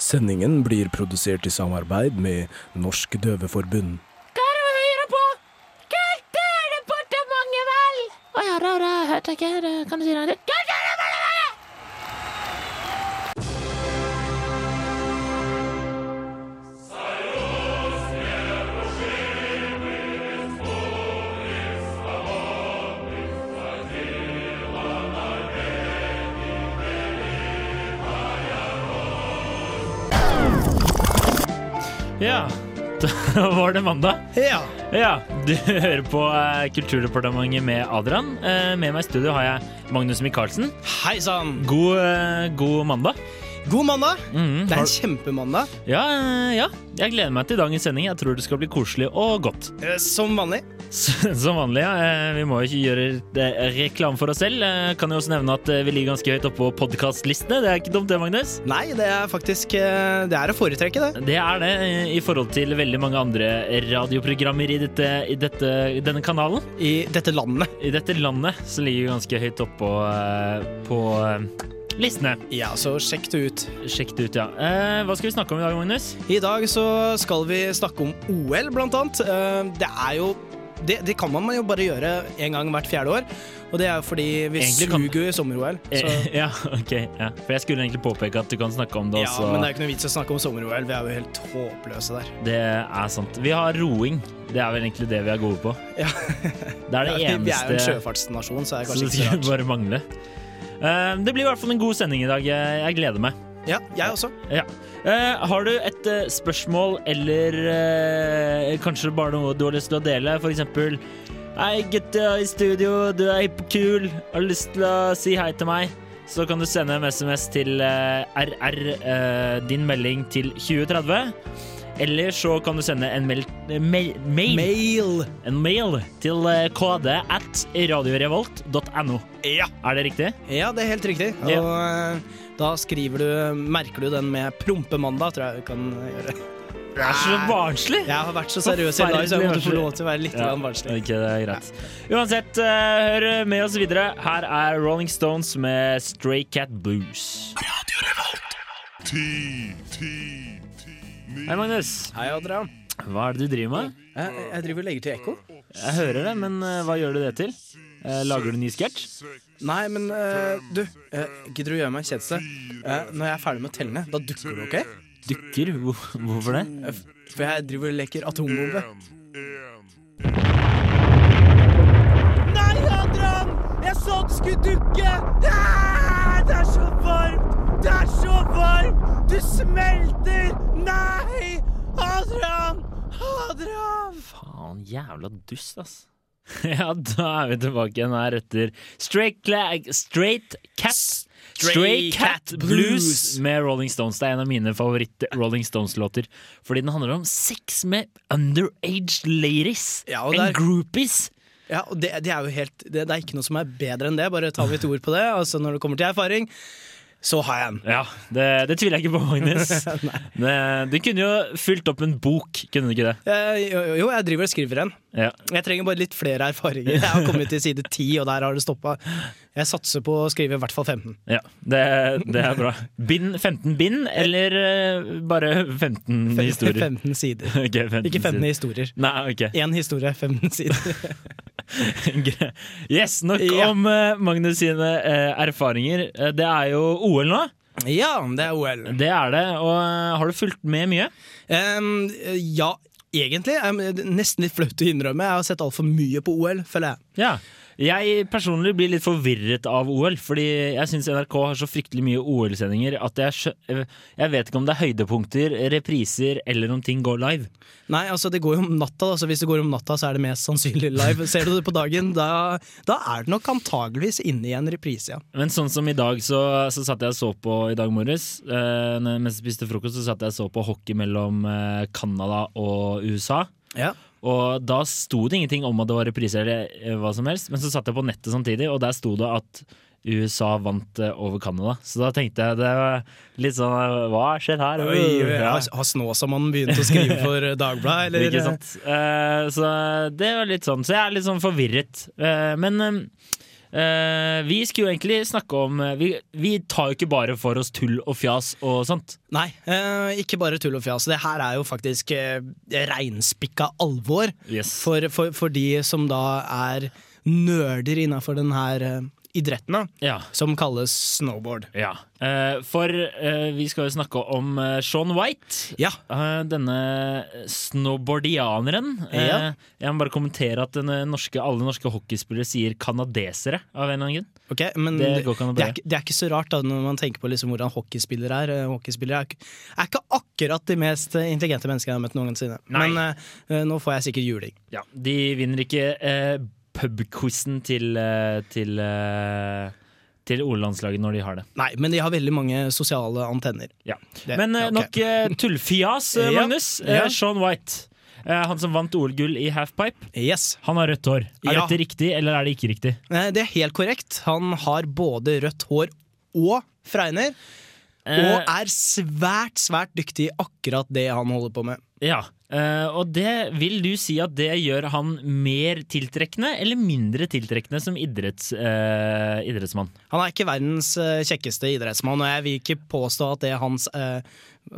Sendingen blir produsert i samarbeid med Norsk Døveforbund. Hva er det vi hører på? Hva er det departementet, vel? Å ja, da, da hørte jeg ikke det. Kan du si det? Var det mandag. Ja. Ja, Du hører på eh, Kulturdepartementet med Adrian. Eh, med meg i studio har jeg Magnus Michaelsen. Hei sann! God, eh, god mandag. God mandag. Mhm, Det er har- en kjempemandag. Ja, eh, ja, jeg gleder meg til dagens sending. Jeg tror det skal bli koselig og godt. Eh, Som vanlig. Som vanlig, ja. Eh, Vi må jo ikke gjøre reklame for oss selv. Eh, Kan jo også nevne at eh, vi ligger ganske høyt oppe på podkastlistene. Det er ikke dumt, det, Magnus? Nei, det er faktisk Det er å foretrekke, det. Det er det, i forhold til veldig mange andre radioprogrammer i, dette, i dette, denne kanalen. I dette landet. I dette landet så ligger vi ganske høyt oppe på, på listene. Ja, så sjekk det ut. Sjekk det ut, ja. Eh, hva skal vi snakke om i dag, Magnus? I dag så skal vi snakke om OL, blant annet. Eh, Det er jo det, det kan man jo bare gjøre en gang hvert fjerde år. Og det er fordi vi Egentlig suger jo i sommer-OL. Så ja, ok. Ja. For jeg skulle egentlig påpeke at du kan snakke om det ja, men det er ikke noe vits å snakke om sommer-OL. Vi er jo helt håpløse der. Det er sant. Vi har roing. Det er vel egentlig det vi er gode på. Ja. Det er det Ja, vi- Vi er jo en eneste sjøfartsnasjon, så Så det skulle bare mangle. Eh, det blir i hvert fall en god sending i dag. Jeg, jeg gleder meg. Ja, jeg også. Ja. Eh, har du et eh, spørsmål eller eh, kanskje bare noe du har lyst til å dele? For eksempel Hei, gutta i studio, du er hippokul, har lyst til å si hei til meg? Så kan du sende en SMS til eh, RR, eh, din melding til 2030. Eller så kan du sende en mail, mail, mail, Mail. en mail til eh, kd at radiorevolt.no. Ja. Er det riktig? Ja, det er helt riktig. Og Ja. eh, da skriver du Merker du den med prompemandag, tror jeg du kan gjøre. Det er så barnslig! Jeg har vært så seriøs i dag, så jeg måtte få lov til å være litt Ja, barnslig. ok, det er greit. Uansett, eh, hør med oss videre. Her er Rolling Stones med Stray Cat Blues. Hei, Magnus. Hei, Adrian. Hva er det du driver med? Jeg, jeg driver og legger til ekko. Jeg hører det, men eh, hva gjør du det til? Eh, lager du ny sketsj? Nei, men uh, du, uh, gidder du å gjøre meg en tjeneste? Eh, når jeg er ferdig med å telle ned, da dukker du, OK? Dukker? Hvorfor det? For jeg driver og leker atombombe. Nei, Adrian! Jeg sa du skulle dukke! Ah, Det er så varmt! Du smelter! Nei! Adrian! Adrian! Faen, jævla dust, ass. ja, da er vi tilbake igjen her etter Straight, Straight Cat Stray Cat Blues med Rolling Stones. Det er en av mine favoritt-Rolling Stones-låter. Fordi den handler om sex med underage ladies Ja, og and er- groupies. Ja, og det, det er jo helt det, det er ikke noe som er bedre enn det. Bare ta mitt ord på det. Altså Når det kommer til erfaring, så har jeg den. Ja, det, det tviler jeg ikke på, Magnus. det, du kunne jo fylt opp en bok, kunne du ikke det? Eh, jo, jo, jeg driver og skriver en. Ja. Jeg trenger bare litt flere erfaringer. Jeg har kommet til side 10, og der har det stoppa. Jeg satser på å skrive i hvert fall 15. Ja, det, det er bra. Bind 15 bind, eller eh, bare 15 historier? 15 sider. Okay, 15 Ikke 15 sider. historier. Nei, ok. Én historie, 15 sider. Yes, nok Ja. om eh, Magnus sine eh, erfaringer. Det er jo OL nå. Ja, det er OL. Det er det. Og har du fulgt med mye? Um, ja, egentlig. Nesten litt flaut å innrømme. Jeg har sett altfor mye på OL, føler jeg. Ja. Jeg personlig blir litt forvirret av OL, fordi jeg syns NRK har så fryktelig mye OL-sendinger at jeg, jeg vet ikke om det er høydepunkter, repriser eller om ting går live. Nei, altså det går jo om natta, da, så hvis det går om natta, så er det mest sannsynlig live. Ser du det på dagen, da, da er det nok antageligvis inne i en reprise, ja. Men sånn som i dag, så, så satt jeg og så på i dag morges. Eh, mens jeg spiste frokost, så satt jeg og så på hockey mellom eh, og USA. ja. Og da sto det ingenting om at det var repriser eller eh, hva som helst, men så satt jeg på nettet samtidig, og der sto det at USA vant eh, over Canada. Så da tenkte jeg det var litt sånn eh, Hva skjer her? Oi, Ja. Har, Snåsamannen begynt å skrive for Dagbladet, eller? Ikke sant? Uh, så det var litt sånn Så jeg er litt sånn forvirret. Uh, men eh, Eh, vi skulle jo egentlig snakke om eh, vi, vi tar jo ikke bare for oss tull og fjas og sånt. Nei, uh, ikke bare tull og fjas. Det her er jo faktisk uh, reinspikka alvor Yes. for, for, for de som da er nerder innafor den her idretten, da, Ja. som kalles snowboard. ja. Eh, for eh, vi skal jo snakke om Sean Shaun White. Ja, Eh, denne snowboardianeren. Eh, Ja. jeg må bare kommentere at norske, alle norske hockeyspillere sier canadesere, av en eller annen grunn. Okay, men Det det, det, er, det er ikke så rart da når man tenker på liksom hvordan hockeyspillere er. Eh, Hockeyspillere er, er ikke akkurat de mest eh, intelligente menneskene jeg har møtt noensinne. Nei. Men uh, eh, nå får jeg sikkert juling. Ja, De vinner ikke eh, pubquizen til, eh, til, eh, til OL-landslaget når de har det. Nei, men de har veldig mange sosiale antenner. Ja. Det- Men ja, okay. nok eh, tullfjas, eh, Magnus. ja. Eh, Shaun White. Eh, han som vant OL-gull i halfpipe. Yes. Han har rødt hår. Er Ja. dette riktig, eller er det ikke riktig? Eh, Det er helt korrekt. Han har både rødt hår og fregner. Eh, Og er svært, svært dyktig i akkurat det han holder på med. Ja, eh, og det vil du si at det gjør han mer tiltrekkende eller mindre tiltrekkende som idretts, uh, idrettsmann? Han er ikke verdens uh, kjekkeste idrettsmann, og jeg vil ikke påstå at det er hans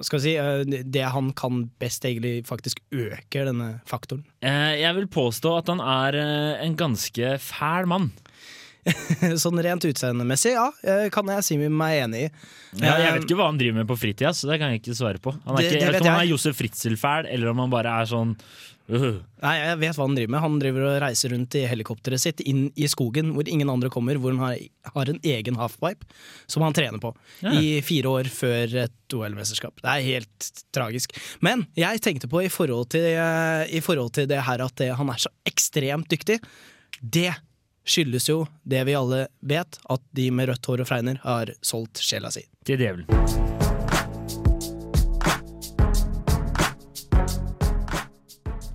si, det han kan best, egentlig faktisk øker denne faktoren. Jeg vil påstå at han er en ganske fæl mann. sånn rent utseendemessig, ja, eh, kan jeg si meg enig i. Ja, jeg Eh, vet ikke hva han driver med på fritida, så det kan jeg ikke svare på. Han er Det- ikke, jeg vet ikke om han er Josef Fritzel-fæl, eller om han bare er sånn uh. Nei, Jeg vet hva han driver med. Han driver og reiser rundt i helikopteret sitt inn i skogen hvor ingen andre kommer, hvor han har, har en egen halfpipe som han trener på Ja. i fire år før et OL-mesterskap. Det er helt tragisk. Men jeg tenkte på i forhold til, eh, i forhold til det her at det, han er så ekstremt dyktig. Det skyldes jo det vi alle vet, at de med rødt hår og fregner har solgt sjela si. til djevelen.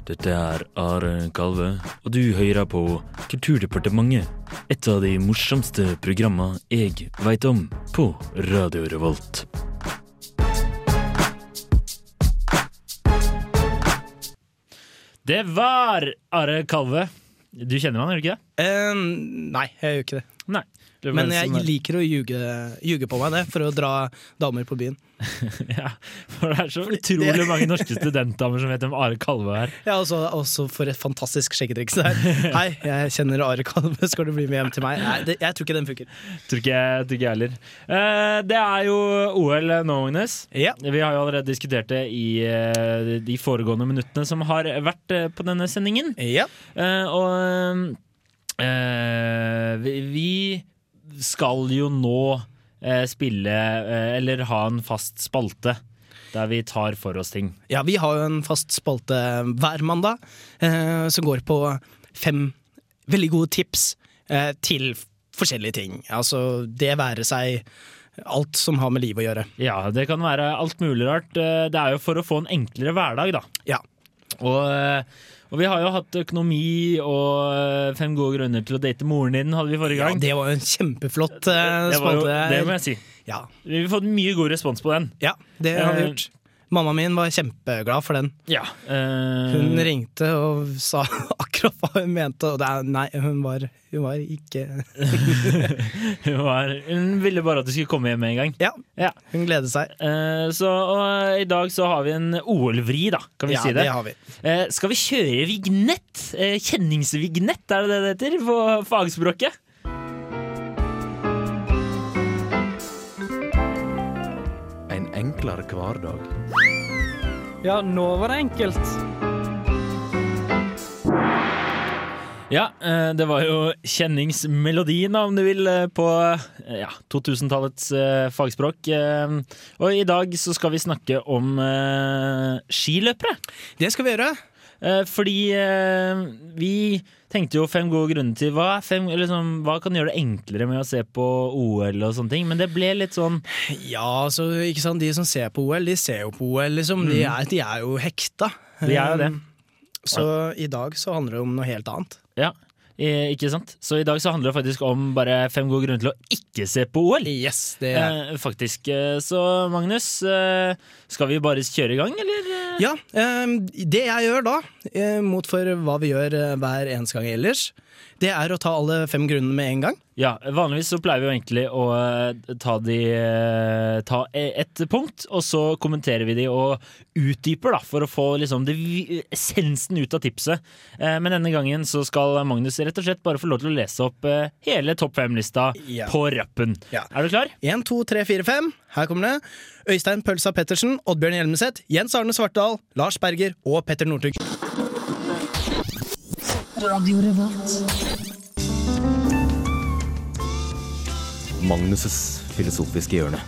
Dette er Are Kalve, og du hører på Kulturdepartementet. Et av de morsomste programma jeg veit om på Radio Revolt. Det var Are Kalve. Du kjenner han, gjør du ikke det? Uh, nei, jeg gjør ikke det. Nei. Det Men jeg er- liker å ljuge, ljuge på meg det, for å dra damer på byen. Ja, for det er så utrolig mange norske studentdamer som vet hvem Are Kalve er. Ja, også, også for et fantastisk skjeggetriks er. Hei, jeg kjenner Are Kalve, skal du bli med hjem til meg? Nei, det, jeg tror ikke den funker. Tror ikke jeg, tror ikke jeg heller. Uh, det er jo OL nå, Agnes. Ja. Vi har jo allerede diskutert det i uh, de foregående minuttene som har vært uh, på denne sendingen. Ja. Og vi, vi skal jo nå eh, spille eh, Eller ha en fast spalte der vi tar for oss ting. ja, vi har jo en fast spalte hver mandag eh, som går på fem veldig gode tips eh, til forskjellige ting. Altså det være seg alt som har med livet å gjøre. Ja, det kan være alt mulig rart. Eh, Det er jo for å få en enklere hverdag, da. Ja. Og, eh, og vi har jo hatt økonomi og eh, fem gode grunner til å date moren din, hadde vi forrige gang. ja, det var jo en kjempeflott uh, spalte. det må jeg si. Ja. Vi har fått mye god respons på den. ja, det har vi Eh, gjort. Mamma min var kjempeglad for den. Ja. eh, Hun ringte og sa akkurat hva hun mente, og er, nei, hun var, hun var ikke hun, var, hun ville bare at du skulle komme hjem med en gang. Ja, Ja. hun gleder seg. Eh, så og i dag så har vi en OL-vri, da. Kan vi ja, si det? det har vi. Eh, skal vi kjøre vignett? Eh, kjenningsvignett, er det det det heter på fagspråket? Enklere hverdag. Ja, nå var det enkelt. Ja, eh, det var jo kjenningsmelodien, om du vil, eh, på eh, ja, 2000-tallets eh, fagspråk. Og i dag så skal vi snakke om skiløpere. Det skal vi gjøre. Eh, fordi vi tenkte jo fem gode grunner til hva, fem, sånn, hva kan gjøre det enklere med å se på OL og sånne ting. Men det ble litt sånn Ja, så, ikke sant? De som ser på OL, de ser jo på OL, liksom. De, er, de er jo hekta. De er jo det. Så Så i dag så handler det om noe helt annet. Ja, eh, ikke sant? Så i dag så handler det faktisk om bare fem gode grunner til å ikke se på OL. Yes, det er Eh, faktisk. Eh, Så Magnus, eh, skal vi bare kjøre i gang, eller? Ja, um, det jeg gjør da, eh, mot for hva vi gjør eh, hver eneste gang ellers, det er å ta alle fem grunnene med en gang. Ja, Vanligvis så pleier vi jo egentlig å eh, ta, de, eh, ta e- et punkt, og så kommenterer vi de og utdyper, da, for å få liksom det, essensen ut av tipset. Eh, Men denne gangen så skal Magnus rett og slett bare få lov til å lese opp hele topp fem-lista Ja. på rappen. Ja. Er du klar? Én, to, tre, fire, fem. Her kommer det. Øystein Pølsa Pettersen, Oddbjørn Hjelmeset, Jens Arne Svartdal, Lars Berger og Petter Northug. Magnus' filosofiske hjørne.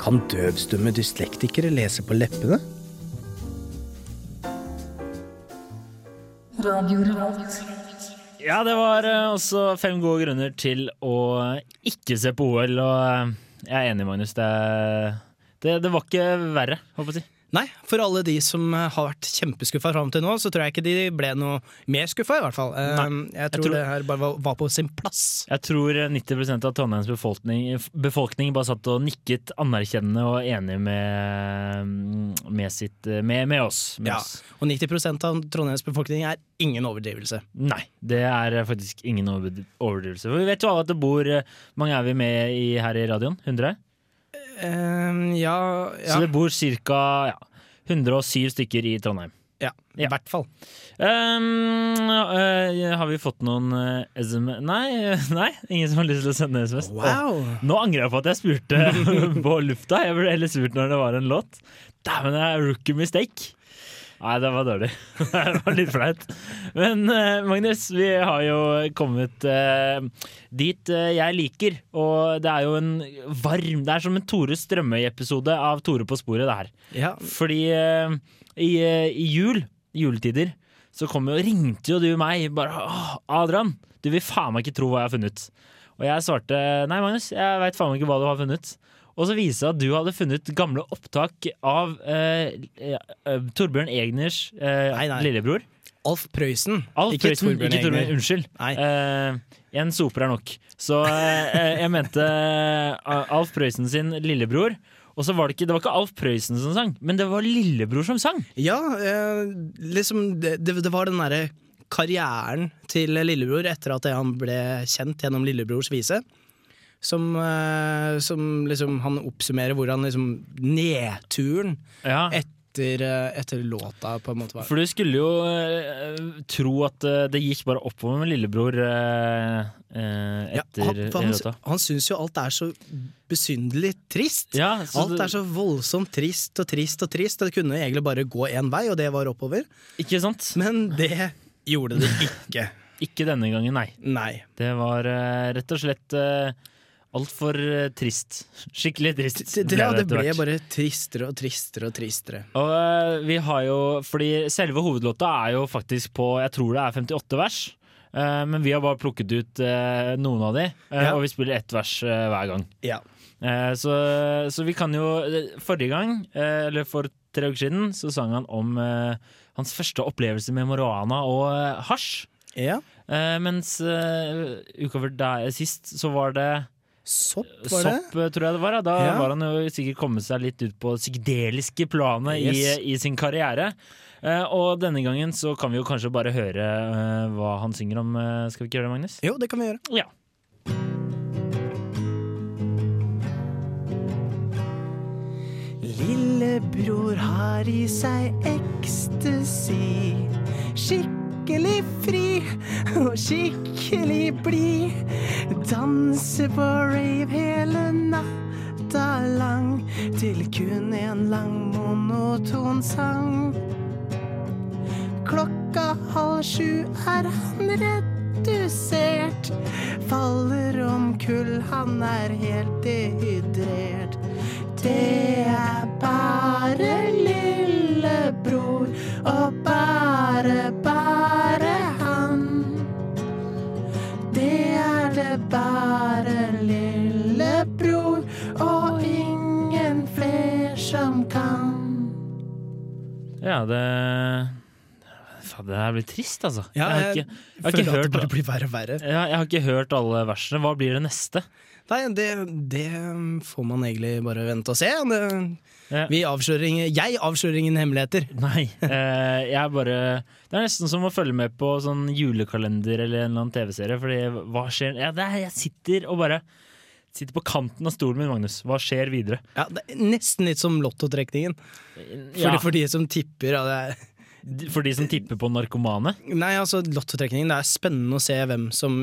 Kan døvstumme dyslektikere lese på leppene? Ja, det var eh, også fem gode grunner til å ikke se på OL, og eh, jeg er enig, Magnus. Det, det, det var ikke verre, håper jeg å si. Nei, for alle de som eh, har vært kjempeskuffa fram til nå, så tror jeg ikke de ble noe mer skuffa, i hvert fall. Nei, Jeg tror, tror- det her bare var, på sin plass. Jeg tror 90 av Trondheims befolkning, befolkning bare satt og nikket anerkjennende og enig med, med, sitt, med, med oss. Ja. oss. Og 90% av Trondheims befolkning er ingen overdrivelse. Nei, det er faktisk ingen overdrivelse. For vi vet jo alle at det bor Hvor Mange er vi med i her i radioen? 100? Eh, ja, ja, Så det bor ca. Ja, 107 stykker i Trondheim. ja, i Ja. hvert fall. Um, uh, har vi fått noen uh, SM... Nei, nei, ingen som har lyst til å sende SMS. Wow! Nå angrer jeg på at jeg spurte på lufta. Jeg burde heller spurt når det var en låt. Dæven, det er rookie mistake. Nei, det var dårlig. det var litt flaut. Men eh, Magnus, vi har jo kommet eh, dit eh, jeg liker. Og det er jo en varm Det er som en Tore Strømøy-episode av Tore på sporet, det her. Ja, Fordi i, i jul, juletider, så kom jo, ringte jo du meg bare Åh, Adrian, du vil faen meg ikke tro hva jeg har funnet. Og jeg svarte nei, Magnus, jeg veit faen meg ikke hva du har funnet. Og så viste det at du hadde funnet gamle opptak av eh, eh, Torbjørn Egners eh, Nei, nei. lillebror. Alf Prøysen. Alf ikke Prøysen, Torbjørn ikke Torbjørn, Egner. unnskyld. Eh, en soper er nok. Så eh, jeg mente eh, Alf Prøysen sin lillebror. Og så var det ikke, det var ikke Alf Prøysen som sang, men det var lillebror som sang. Ja, eh, liksom det, det, det var den derre karrieren til lillebror etter at han ble kjent gjennom lillebrors vise. Som, eh, som liksom Han oppsummerer hvordan liksom nedturen Ja. etter, eh, etter låta på en måte var. For du skulle jo uh, tro at uh, det gikk bare oppover med lillebror uh, etter Ja, han, han, låta. han syns jo alt er så besynderlig trist. Ja, Alt er så voldsomt trist og trist og trist. Det kunne egentlig bare gå én vei, og det var oppover. Ikke sant? Men det gjorde det ikke. Ikke denne gangen, nei. Nei. Det var rett og slett altfor uh, trist. Skikkelig trist. Det, det, ja, det ble bare tristere og tristere og tristere. Og uh, vi har jo Fordi selve hovedlåta er jo faktisk på Jeg tror det er 58 vers. Uh, men vi har bare plukket ut uh, noen av de, eh, Ja. og vi spiller ett vers eh, hver gang. Ja. Eh, så, så vi kan jo Forrige gang, eh, eller for tre uker siden, så sang han om eh, hans første opplevelse med marihuana og eh, hasj. ja. Eh, mens uka før sist så var det Sopp, var det? sopp, eh, tror jeg det var. Ja. Da Ja. var han jo sikkert kommet seg litt ut på det psykedeliske planet Yes. i, i sin karriere. Uh, og denne gangen så kan vi jo kanskje bare høre uh, hva han synger om. Uh, skal vi ikke gjøre det, Magnus? Jo, det kan vi gjøre. Ja. Lillebror har i seg ecstasy. Skikkelig fri og skikkelig blid. Danser på rave hele natta lang til kun en lang monoton sang. Klokka halv sju er han redusert. Faller om kull, han er helt dehydrert. Det er bare lillebror, og bare, bare bare lillebror, og ingen fler som kan. Ja, det Det her blir trist, altså. Ja, jeg, har jeg ikke, jeg, har føler ikke at det bare blir verre og verre. ja, jeg har ikke hørt alle versene. Hva blir det neste? Nei, det, det får man egentlig bare vente og se. Det, Ja. vi avslører ingen, jeg avslører ingen hemmeligheter. Nei, eh, jeg bare Det er nesten som å følge med på sånn julekalender eller en eller annen TV-serie. Fordi hva skjer ja, det er, Jeg sitter og bare Sitter på kanten av stolen min, Magnus. Hva skjer videre? Ja, det er nesten litt som lottotrekningen. For, Ja, for de som tipper. Ja, det er, for de som tipper på narkomane? nei, altså lottotrekningen, det er spennende å se hvem som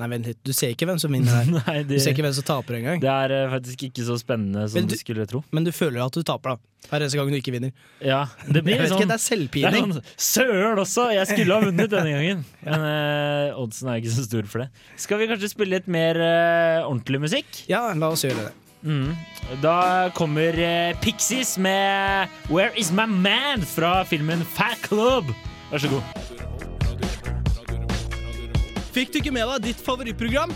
Nei, vent litt, du ser ikke hvem som vinner her. Nei, Du ser ikke hvem som taper engang. det er uh, faktisk ikke så spennende som du du- skulle tro. Men du føler at du taper, da. Hver eneste gang du ikke vinner. Ja, det blir Jeg vet sånn ikke, det er Det er selvpining. sånn Søren også! Jeg skulle ha vunnet denne gangen. Men uh, oddsen er ikke så stor for det. Skal vi kanskje spille litt mer uh, ordentlig musikk? Ja, la oss gjøre det. Mm. Da kommer Pixies med 'Where Is My Man' fra filmen Fat Club. Vær så god. Fikk du ikke med deg ditt favorittprogram?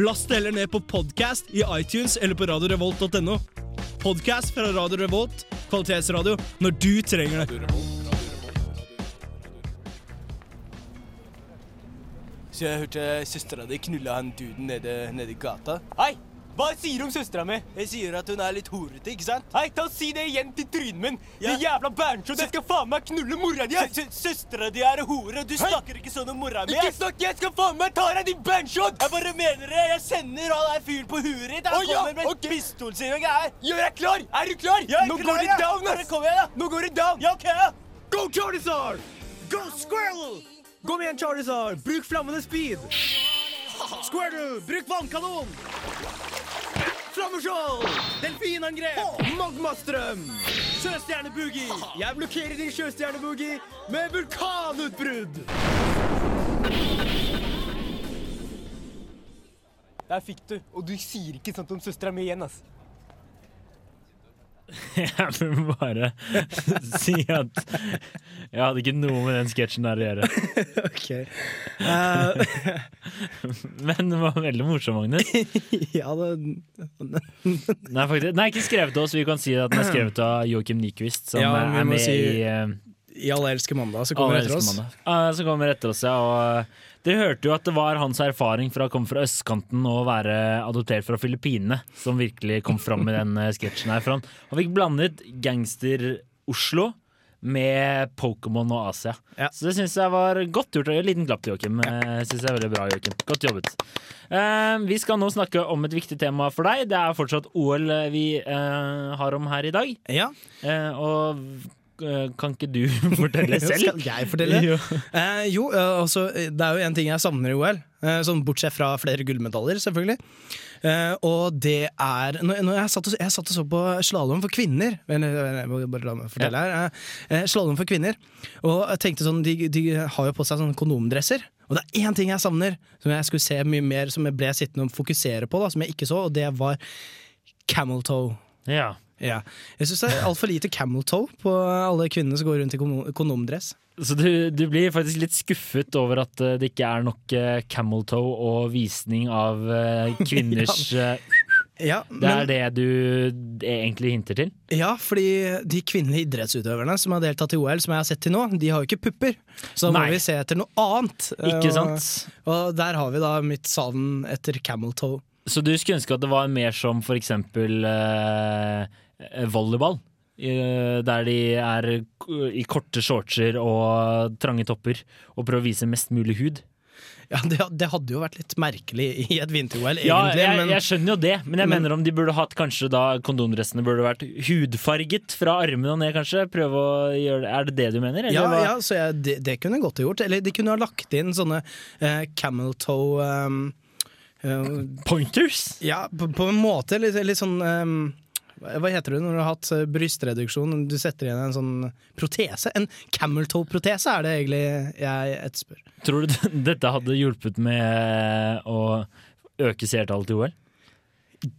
Last det heller ned på podcast i iTunes eller på radiorevolt.no. Podcast fra Radio Revolt, kvalitetsradio, når du trenger det. Så jeg hørte søstera di knulla han duden nede, nede i gata. Hei! Hva sier du om søstera mi? Jeg sier at hun er litt horete, ikke sant? Hei, ta og Si det igjen til trynet min! Ja. Det jævla Berntsen! Jeg skal faen meg knulle mora di! Søstera di er hore! Du snakker ikke sånn om mora mi! Ikke snakk! Jeg skal faen meg ta deg, din Berntsen! Jeg bare mener det! Jeg sender han der fyren på huet ditt! Han ja, kommer med okay. pistol sier jeg! Gjør jeg klar! Er du klar? Jeg er Nå klar, går det ja. down! ass! Kom igjen, da! Nå går det down! Ja, ok, ja! Go Charizard! Go Squirrel! Kom igjen, Charizard! Bruk flammende speed! Squirrel, bruk vannkanon! Flammeskjold! Delfinangrep! Magmastrøm! Sjøstjerneboogie! Jeg blokkerer din sjøstjerneboogie med vulkanutbrudd! Der fikk du. Og du sier ikke sånt om søstera mi igjen, ass. Jeg vil bare si at jeg hadde ikke noe med den sketsjen der å gjøre. Ok. Uh... Men den var veldig morsom, Magnus. ja, det Nei, faktisk, den er ikke skrevet av oss. Vi kan si at den er skrevet av Joakim Nyquist, som Ja, er med si i eh, I Alle elsker mandag, som kommer etter oss. Ja, som kommer etter oss, ja. Og eh, dere hørte jo at det var hans erfaring fra å komme fra østkanten og være adoptert fra Filippinene som virkelig kom fram i den eh, sketsjen her. For han, han fikk blandet gangster-Oslo med Pokémon og Asia. Ja. Så det syns jeg var godt gjort. En liten klapp til Joakim. Ja. Synes jeg er veldig bra, Joakim. Godt jobbet. Uh, vi skal nå snakke om et viktig tema for deg. Det er fortsatt OL vi uh, har om her i dag. Ja, Uh, og eh, kan ikke du fortelle selv? Skal jeg fortelle? Jo. Eh, jo, eh, altså, eh, det er jo en ting jeg savner i OL, eh, sånn bortsett fra flere gullmedaljer, selvfølgelig. Eh, og det er når, når jeg, satt og, jeg satt og så på slalåm for kvinner jeg må Bare la meg fortelle her. Eh, eh, slalåm for kvinner. Og jeg tenkte sånn, de, de har jo på seg sånne kondomdresser. Og det er én ting jeg savner, som jeg skulle se mye mer, som jeg ble sittende og fokusere på, da, som jeg ikke så, og det var camel toe. Ja. Ja. Jeg syns det er altfor lite camel toe på alle kvinnene som går rundt i kondomdress. Så du, du blir faktisk litt skuffet over at eh, det ikke er nok eh, camel toe og visning av eh, kvinners ja. Ja, Det er det du egentlig hinter til? Ja, fordi de kvinnelige idrettsutøverne som har deltatt i OL, som jeg har sett til nå, de har jo ikke pupper. Så da må vi se etter noe annet. Ikke sant? Og der har vi da mitt savn etter camel toe. Så du skulle ønske at det var mer som for eksempel eh, volleyball? Eh, der de er i korte shortser og trange topper og prøver å vise mest mulig hud? Ja, det, det hadde jo vært litt merkelig i et vinter-OL, egentlig. Ja, jeg, men jeg skjønner jo det, men jeg men- mener om de burde hatt kanskje da kondomdressene burde vært hudfarget fra armene og ned, kanskje? Prøve å gjøre det. Er det det du mener? eller ja, ja, så jeg, det, det kunne godt ha gjort. Eller de kunne ha lagt inn sånne eh, camel toe um, uh, Pointers? Ja, på, på en måte. Litt, litt sånn um, Hva heter det når du har hatt eh, brystreduksjon? Du setter igjen en sånn protese. En camel toe-protese er det egentlig jeg etterspør. Tror du dette hadde hjulpet med å øke seertallet til OL?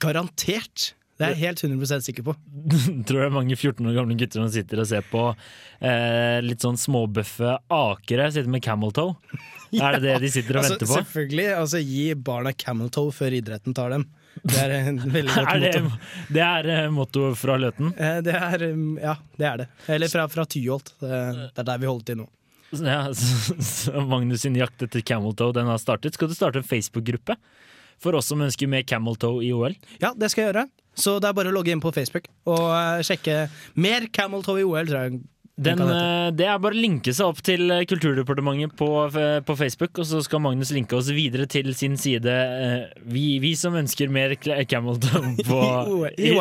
Garantert! Det er jeg helt 100% sikker på. Tror det er mange 14 år gamle gutter som sitter og ser på eh, litt sånn småbøffe akere sitter med camel toe? Er det det de sitter og Altså, venter på? selvfølgelig, altså Gi barna camel toe før idretten tar dem. Det er en veldig godt Er det, motto. det er motto fra Løten? Eh, Det er, um, ja, det er det. Eller fra, fra Tyholt. Det, det er der vi holder til nå. Ja, så, så Magnus sin jakt etter camel toe den har startet. Skal du starte en Facebook-gruppe for oss som ønsker mer camel toe i OL? Ja, det skal jeg gjøre. Så det er bare å logge inn på Facebook og eh, sjekke mer Camel Toe i OL, tror jeg. Den, eh, det er bare å linke seg opp til eh, Kulturdepartementet på, eh, på Facebook, og så skal Magnus linke oss videre til sin side. Vi, vi som ønsker mer camel i-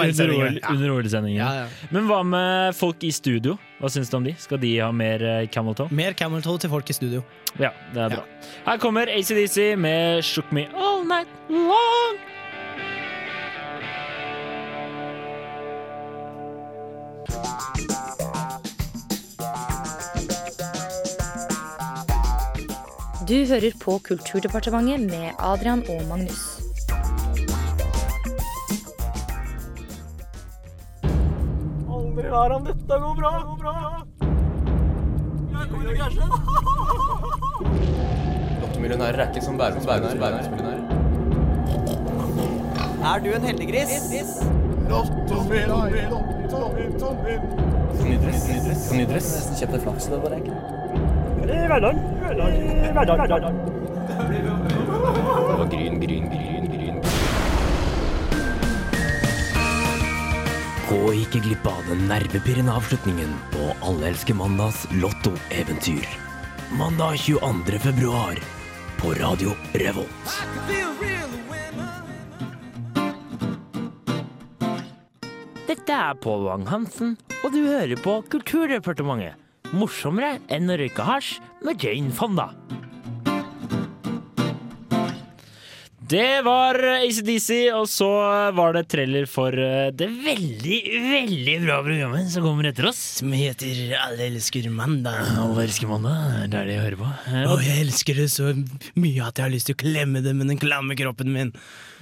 under OL-sendingen, ja. Ja. Men hva med folk i studio? Hva syns du om de? Skal de ha mer camel toe? Mer Camel Toe til folk i studio. Ja, det er bra. Her kommer ACDC med Shook Me All Night Long. Du hører på Kulturdepartementet med Adrian og Magnus. Aldri vær om dette går bra, går bra. Jeg kommer til å krasje. Lottomillionærer er ikke som verdensmillionærer. Er du en heldiggris? Nydress. Nesten kjøpt deg flaks. Det var ikke. Det var gryn, gryn, gryn, gryn. Gå ikke glipp av den nervepirrende avslutningen på Alle elsker mandags lottoeventyr. Mandag 22. februar på Radio Revolt. Dette er Pål Wang-Hansen, og du hører på Kulturdepartementet. Morsommere enn å røyke hasj med Jane Fonda. Det var ACDC, og så var det trailer for eh, det veldig, veldig bra programmet som kommer etter oss. Som heter Alle elsker mandag. Alle elsker mandag, det er det jeg hører på. Eh, Og jeg elsker det så mye at jeg har lyst til å klemme det med den klamme kroppen min.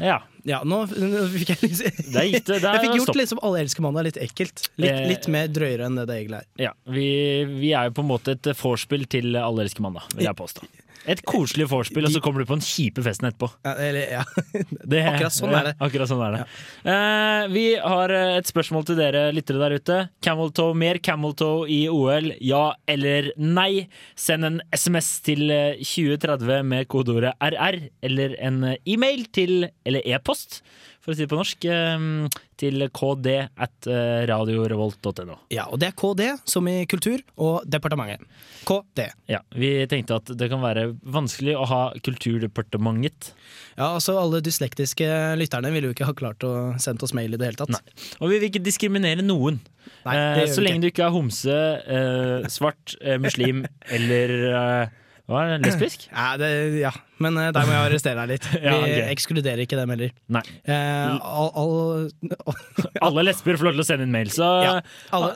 Ja, Ja, nå, nå fikk jeg lyst det gikk det. Der Jeg fikk gjort liksom Alle elsker mandag litt ekkelt. Litt, Eh, litt mer drøyere enn det det egentlig er. ja vi, vi er jo på en måte et vorspiel til Alle elsker mandag, vil jeg påstå. Et koselig vorspiel, og så kommer du på den kjipe festen etterpå. Ja, eller, ja. Det, Akkurat sånn er det. Ja, akkurat sånn er det. Eh, vi har eh, et spørsmål til dere lyttere der ute. Camel toe, mer camel toe i OL, ja eller nei? Send en SMS til eh, 2030 med kodeordet RR, eller en eh, e-mail til, eller e-post, for å si det på norsk, eh, til kd at eh, radiorevolt.no. ja, og det er KD, som i kultur, og departementet. KD. Ja, vi tenkte at det kan være vanskelig å ha Kulturdepartementet. Ja, altså Alle dyslektiske lytterne ville jo ikke ha klart å sende oss mail i det hele tatt. Nei. Og vi vil ikke diskriminere noen. Nei, Eh, det gjør så lenge lenge du ikke er homse, eh, svart, eh, muslim eller eh, det, lesbisk? Ja, det, ja. men uh, der må jeg arrestere deg litt. Vi Ja, okay. ekskluderer ikke dem heller. Nei. Uh, all, all, Alle lesber får lov til å sende inn mail, så Ja, alle.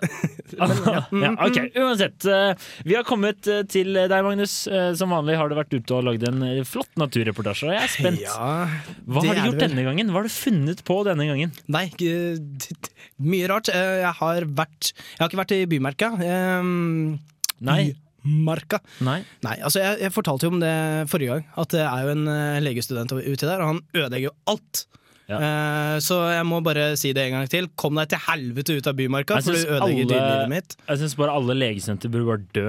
ja, ok, Uansett. Uh, Vi har kommet eh, til deg, Magnus. Eh, Som vanlig har du vært ute og lagd en eh, flott naturreportasje, og jeg er spent. Ja, Hva har du gjort denne gangen? Hva har du funnet på denne gangen? Nei, mye rart. Eh, Jeg har vært Jeg har ikke vært i Bymerka. Um, Nei. Bymarka. Nei. Nei, altså jeg, jeg fortalte jo om det forrige gang, at det er jo en eh, legestudent uti der, og han ødelegger jo alt. Ja. Eh, så jeg må bare si det en gang til. Kom deg til helvete ut av Bymarka, for du ødelegger alle- dyrelivet mitt. Jeg syns bare alle legestudenter burde bare dø.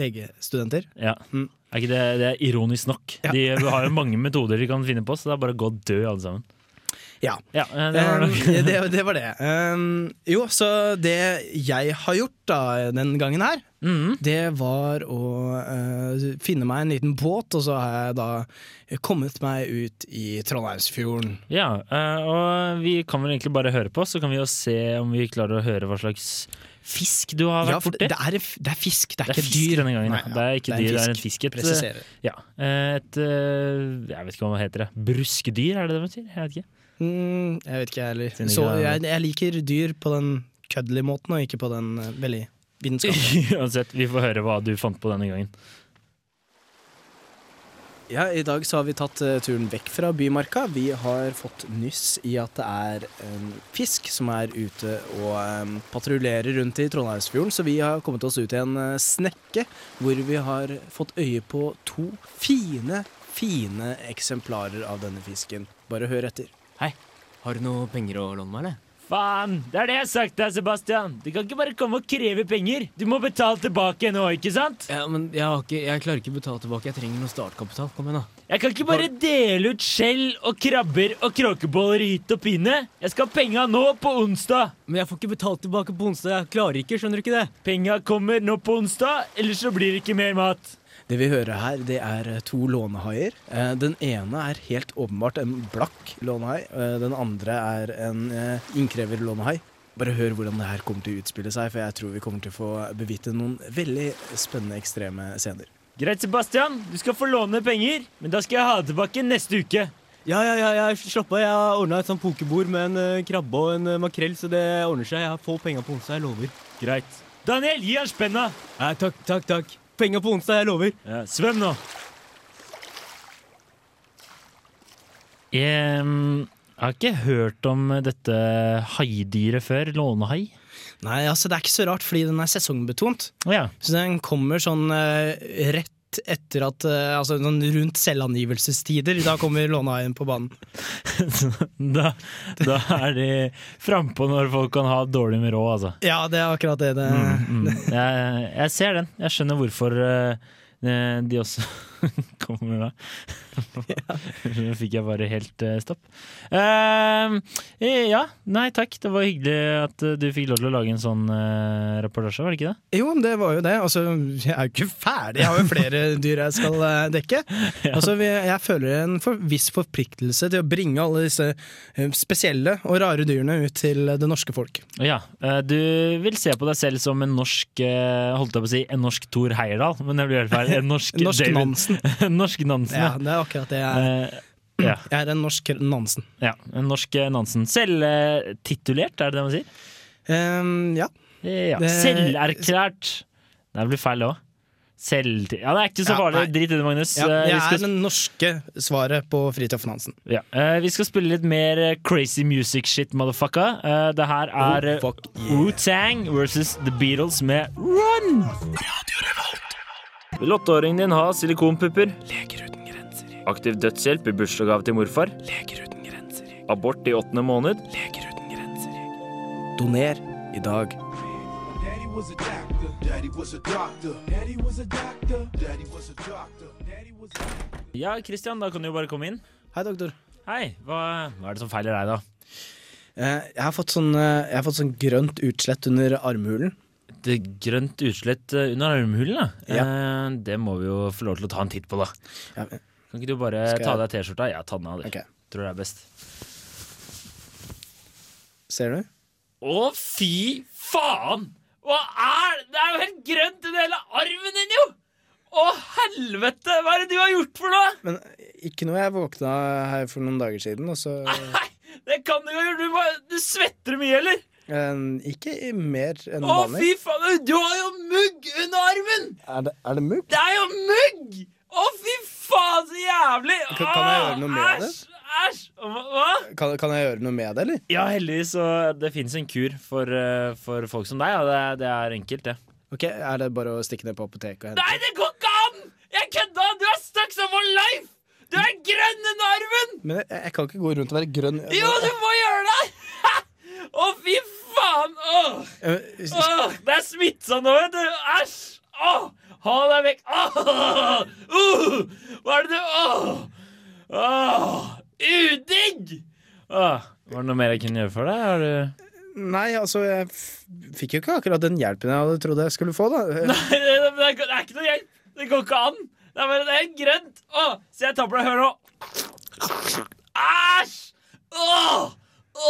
Legestudenter. Ja. Mm. Er det, det er ironisk nok? Ja. De har jo mange metoder de kan finne på, så det er bare å gå og dø, alle sammen. Ja. Ja, eh, det var Um, det, det var det. Um, jo, så det jeg har gjort da den gangen her, mm. det var å uh, finne meg en liten båt, og så har jeg da kommet meg ut i Trondheimsfjorden. Ja, uh, og vi kan vel egentlig bare høre på, så kan vi jo se om vi klarer å høre hva slags fisk du har vært for borti. det, er, det er fisk, det er, Det er ikke fisk dyr. denne gangen. Nei, ja. det er ikke dyr, det er en fisk. Et, ja, et Jeg vet ikke hva det heter. det. Bruskedyr, er det det man sier? Jeg vet ikke. Mm, jeg vet ikke, jeg heller. Så jeg, jeg liker dyr på den køddelige måten, og ikke på den uh, veldig vitenskapelige. Uansett, vi får høre hva du fant på denne gangen. Ja, I dag så har vi tatt uh, turen vekk fra Bymarka. Vi har fått nyss i at det er en fisk som er ute og um, patruljerer rundt i Trondheimsfjorden. Så vi har kommet oss ut i en uh, snekke hvor vi har fått øye på to fine, fine eksemplarer av denne fisken. Bare hør etter. Har du noe penger å låne meg, eller? Faen, det er det jeg har sagt deg, Sebastian. Du kan ikke bare komme og kreve penger. Du må betale tilbake nå, ikke sant? Ja, men jeg, har ikke, jeg klarer ikke å betale tilbake. Jeg trenger noe startkapital. Kom igjen, da. Jeg kan ikke bare dele ut skjell og krabber og kråkeboller hit og pine. Jeg skal ha penga nå på onsdag. Men jeg får ikke betalt tilbake på onsdag. Jeg klarer ikke, skjønner du ikke det? Penga kommer nå på onsdag, ellers så blir det ikke mer mat. Det vi hører her, det er eh, to lånehaier. Eh, Den ene er helt åpenbart en blakk lånehai. eh, Den andre er en eh, innkreverlånehai. Bare hør hvordan det her kommer til å utspille seg, for jeg tror vi kommer til å få bevitne noen veldig spennende, ekstreme scener. Greit, Sebastian. Du skal få låne penger, men da skal jeg ha det tilbake neste uke. Ja, ja, ja, jeg slapp av. Jeg har ordna et sånt pokerbord med en krabbe og en makrell, så det ordner seg. Jeg får penga på onsdag, jeg lover. Greit. Daniel, gi han spenna. Ja, takk, takk, takk. Penga på onsdag, jeg lover. Ja, svøm nå. Jeg har ikke hørt om dette haidyret før. Lånehai. Nei, altså det er ikke så rart, fordi den er sesongbetont. Oh, ja. Så den kommer sånn uh, rett etter at eh, Altså noen rundt selvangivelsestider. Da kommer lånehaien på banen. da, da er de frampå når folk kan ha dårlig med råd, altså. Ja, det er akkurat det det Mm. Jeg, jeg ser den. Jeg skjønner hvorfor eh, de også kommer da. Nå fikk jeg bare helt eh, stopp. Uh, ja, nei takk. Det var hyggelig at eh, du fikk lov til å lage en sånn uh, reportasje, var det ikke det? Jo, det var jo det. Altså, jeg er jo ikke ferdig, jeg har jo flere dyr jeg skal uh, dekke. Altså, jeg føler en for, viss forpliktelse til å bringe alle disse spesielle og rare dyrene ut til det norske folk. Ja, Du vil se på deg selv som en norsk holdt jeg på å si, en norsk Thor Heyerdahl, men det blir helt feil. En norsk, Norsk David- Nansen. norsk Nansen, Ja, det er akkurat det jeg er. Eh, ja. Jeg er en norsk Nansen. ja. En norsk eh, Nansen. Selvtitulert, er det det man sier? Um, ja. Ja. Selverklært. Det blir feil òg. Selv... Ja, det er ikke så farlig. Ja, Drit i det, Magnus. ja. Eh, Jeg skal... er det norske svaret på Fridtjof Nansen. ja. eh, vi skal spille litt mer eh, crazy music shit, motherfucker. Eh, det her er Oh, yeah. Wu-Tang versus The Beatles med Run! Vil åtteåringen din ha silikonpupper? Leger uten grenser. Aktiv dødshjelp i bursdagsgave til morfar? Leger uten grenser. Abort i åttende måned? Leger uten grenser. Doner i dag. Ja, Christian, da kan du jo bare komme inn. Hei, doktor. Hei, hva, hva er det som feiler deg, da? Eh, Jeg har fått sånn, eh, jeg har fått sånn grønt utslett under armhulen. Grønt utslett eh, under armhulen, da. Ja. Eh, det må vi jo få lov til å ta en titt på, da. Ja, Kan ikke du bare Skal ta av deg T-skjorta? Ja, ta den av. du. ok. Tror det er best. Ser du? Å, fy faen! Hva er det? Det er jo helt grønt under hele armen din, jo! Å, helvete! Hva er det du har gjort for noe? Men ikke noe jeg våkna her for noen dager siden, og så Nei, det kan du ikke ha gjort! Du svetter mye, eller? Eh, Ikke mer enn Å, vanlig. fy faen! Du har jo mugg under armen! Er det, er det mugg? Det er jo mugg! Å, fy faen, så jævlig! Kan- kan jeg gjøre noe med det? Æsj! Æsj! Hva? hva? Kan, kan jeg gjøre noe med det, eller? Ja, heldigvis Og det fins en kur for, eh, for folk som deg, Ja. det, det er enkelt, det. Ok, Er det bare å stikke ned på apoteket og hente? Nei, det går ikke an! Jeg kødda! Du er stuck som for life! Du er grønn under armen! Men jeg, jeg kan ikke gå rundt og være grønn. Jo, du må gjøre det! Å, fy faen! Åh, Eh, åh, det er smittsomt nå, vet du! Æsj! Åh, Ha deg vekk! Åh, uh, hva er det du Åh! Åh, udigg! Åh, var det noe mer jeg kunne gjøre for deg? Har du Nei, altså, jeg f fikk jo ikke akkurat den hjelpen jeg hadde trodd jeg skulle få, da. Nei, det, det, er, ikke noe hjelp. Det går ikke an. Det er bare det er grønt. Åh, se, jeg tar på deg. Hør nå. Æsj! Åh!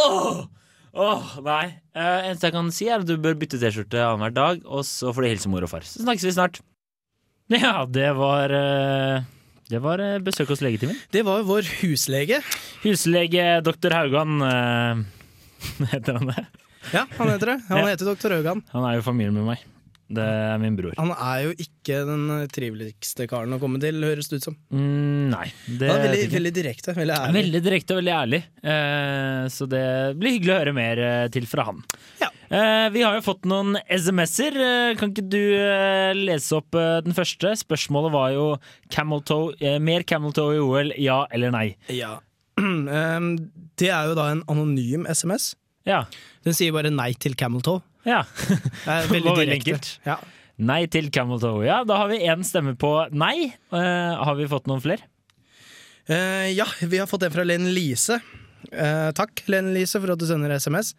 Åh! Åh, nei. Uh, eneste jeg kan si, er at du bør bytte T-skjorte annenhver dag, og så får du hilse mor og far. Så snakkes vi snart. Ja, det var uh, Det var uh, besøk hos legetimen. Det var vår huslege. Huslege doktor Haugan heter han det. Ja, han heter det. Han heter doktor Haugan. Han er jo familien med meg. Det er min bror. Han er jo ikke den eh, triveligste karen å komme til, høres det ut som. Mm, nei. Det er veldig, veldig direkte. Veldig ærlig. Veldig direkte og veldig ærlig. Eh, så det blir hyggelig å høre mer eh, til fra han. Ja. Eh, vi har jo fått noen SMS-er. Kan ikke du eh, lese opp den første? Spørsmålet var jo camel toe, mer camel toe i OL, ja eller nei? Ja. Det er jo da en anonym SMS. Ja. Den sier bare nei til camel toe. Ja. Det er veldig direkte. enkelt. Ja. Nei til Camel Toe. Ja, da har vi én stemme på nei. Uh, har vi fått noen flere? Uh, ja, vi har fått en fra Len Lise. Uh, takk, Len Lise, for at du sender SMS.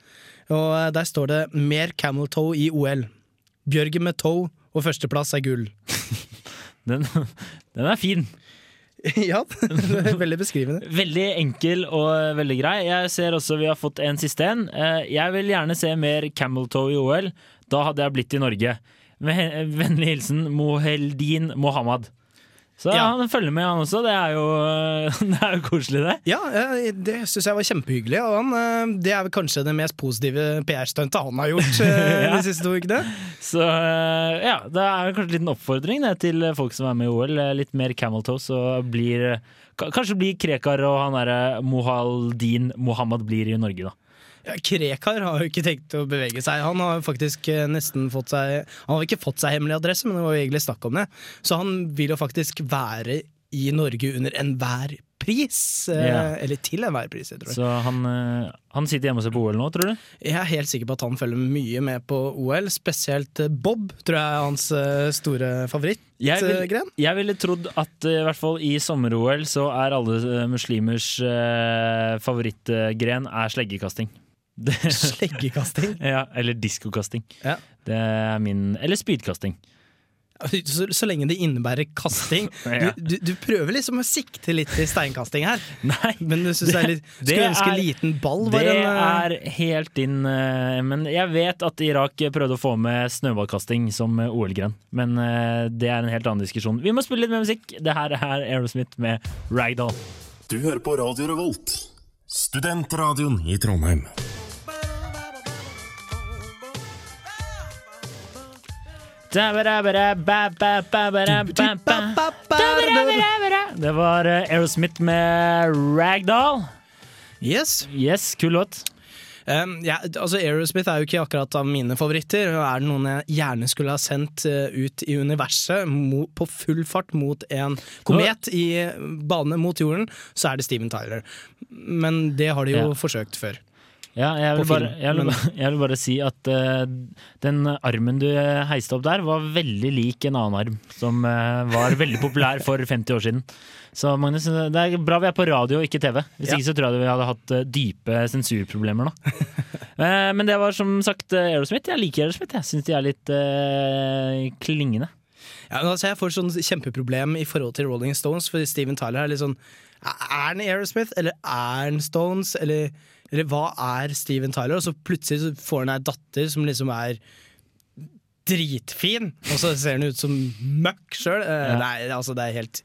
Og der står det 'mer camel toe i OL'. Bjørgen med toe og førsteplass er gull. Den, den er fin. ja, det er veldig beskrivende. Veldig enkel og veldig grei. Jeg ser også vi har fått en siste en. Eh, Jeg vil gjerne se mer Camel Toe i OL. Da hadde jeg blitt i Norge. Med vennlig hilsen Moheldin Mohammed. Så Ja. han følger med, han også. Det er jo, det er jo koselig, det. Ja, eh, det syns jeg var kjempehyggelig. Og han, eh, det er vel kanskje det mest positive PR-stuntet han har gjort eh, Ja. de siste to ukene. Så ja, det er kanskje en liten oppfordring det, til folk som er med i OL. Litt mer camel toes og blir Kanskje blir Krekar og han derre Mohaldin Mohammed blir i Norge, da. Ja, Krekar har jo ikke tenkt å bevege seg. Han har faktisk eh, nesten fått seg Han har ikke fått seg hemmelig adresse, men det var jo egentlig snakk om det. Så han vil jo faktisk være i Norge under enhver pris. Yeah. Eller til enhver pris, jeg tror. Så han, eh, han sitter hjemme og ser på OL nå, tror du? Jeg er helt sikker på at han følger mye med på OL. Spesielt eh, Bob tror jeg er hans store favorittgren. jeg ville trodd at i hvert fall i sommer-OL så er alle muslimers favorittgren er sleggekasting. Sleggekasting. ja, eller diskokasting. Ja. Det er min Eller spydkasting. Så, så lenge det innebærer kasting. Du, du, du prøver liksom å sikte litt til steinkasting her, Nei, men du syns det er litt Skulle ønske er- liten ball var det en Det er helt inn eh, Men jeg vet at Irak prøvde å få med snøballkasting som eh, OL-gren. Men eh, det er en helt annen diskusjon. Vi må spille litt mer musikk. Det her er Aerosmith med Ragdoll. Du hører på Radio Revolt, studentradioen i Trondheim. Det var Aerosmith med Ragdoll. Yes. Yes, kul låt. Um, ja, altså Aerosmith er jo ikke akkurat av mine favoritter. Er det noen jeg gjerne skulle ha sendt ut i universet mo på full fart mot en komet i bane mot jorden, så er det Steven Tyler. Men det har de jo Ja. forsøkt før. Ja, jeg vil, bare, jeg, vil, bare- jeg vil bare si at uh, den armen du heiste opp der, var veldig lik en annen arm som uh, var veldig populær for 50 år siden. Så Magnus, det er bra vi er på radio og ikke TV. Hvis Ja. ikke så tror jeg vi hadde hatt uh, dype sensurproblemer nå. Men det var som sagt Aerosmith. Jeg liker Aerosmith. Jeg syns de er litt klingende. Ja, men altså jeg får sånn kjempeproblem i forhold til Rolling Stones, for Steven Tyler er litt sånn Er han Aerosmith, eller er han Stones, eller hva er Steven Tyler? Og så plutselig så får han ei datter som liksom er dritfin, og så ser han ut som møkk sjøl. Ja. Nei, altså det er helt,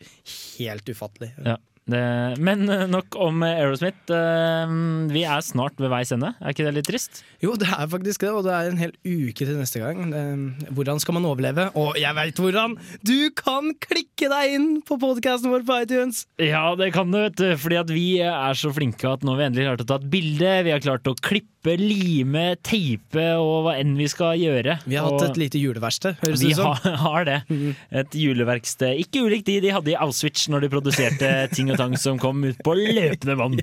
helt ufattelig. Ja. Men eh, nok om Aerosmith. Eh, Vi er snart ved veis ende. Er ikke det litt trist? Jo, det er faktisk det, og det er en hel uke til neste gang. Hvordan skal man overleve? Og jeg veit hvordan! Du kan klikke deg inn på podkasten vår på iTunes! Ja, det kan du, vet du. Fordi at vi er så flinke at nå har vi endelig klart å ta et bilde. Vi har klart å klippe, lime, teipe og hva enn vi skal gjøre. Vi har hatt et lite juleverksted, høres vi det ut som. har, har det. Et juleverksted. Ikke ulikt de de hadde i Auschwitz når de produserte ting og tang som kom ut på løpende bånd.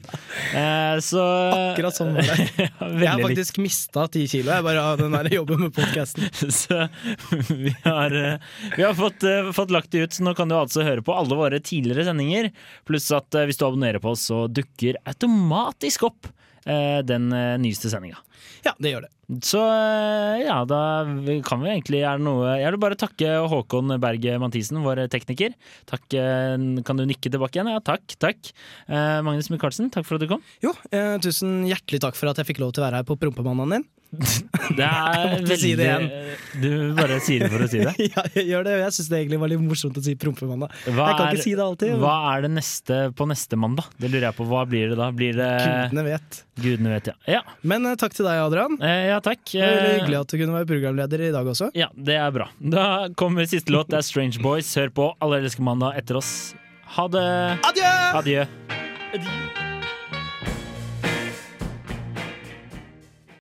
Eh, så Akkurat sånn var det. Jeg har faktisk mista ti kilo jeg bare av den der jobben med podkasten. Så vi har, eh, vi har fått, eh, fått lagt det ut, så nå kan du altså høre på alle våre tidligere sendinger. Pluss at eh, hvis du abonnerer på oss, så dukker automatisk opp den eh, nyeste sendinga. Ja, det gjør det. Så eh, ja, da kan vi egentlig er det noe Jeg vil bare takke Håkon Berg Mathisen, vår tekniker. Takk, eh, Kan du nikke tilbake igjen? Ja, takk. takk. Eh, Magnus Michaelsen, takk for at du kom. Jo, eh, tusen hjertelig takk for at jeg fikk lov til å være her på prompemandagen din. Det er veldig si det Du bare sier det for å si det. ja, jeg gjør det. Jeg syns det egentlig var litt morsomt å si prompemandag. Jeg kan er- ikke si det alltid. Hva er det neste på neste mandag? Det lurer jeg på. Hva blir det da? Blir det Gudene vet. Gudene vet, ja. Ja, Men uh, takk til deg, Adrian. Uh, ja takk. Det var veldig Eh, hyggelig at du kunne være programleder i dag også. Ja, det er bra. Da kommer siste låt. Det er Strange Boys. Hør på Alle elsker mandag etter oss. Ha det. Adjø! Adjø.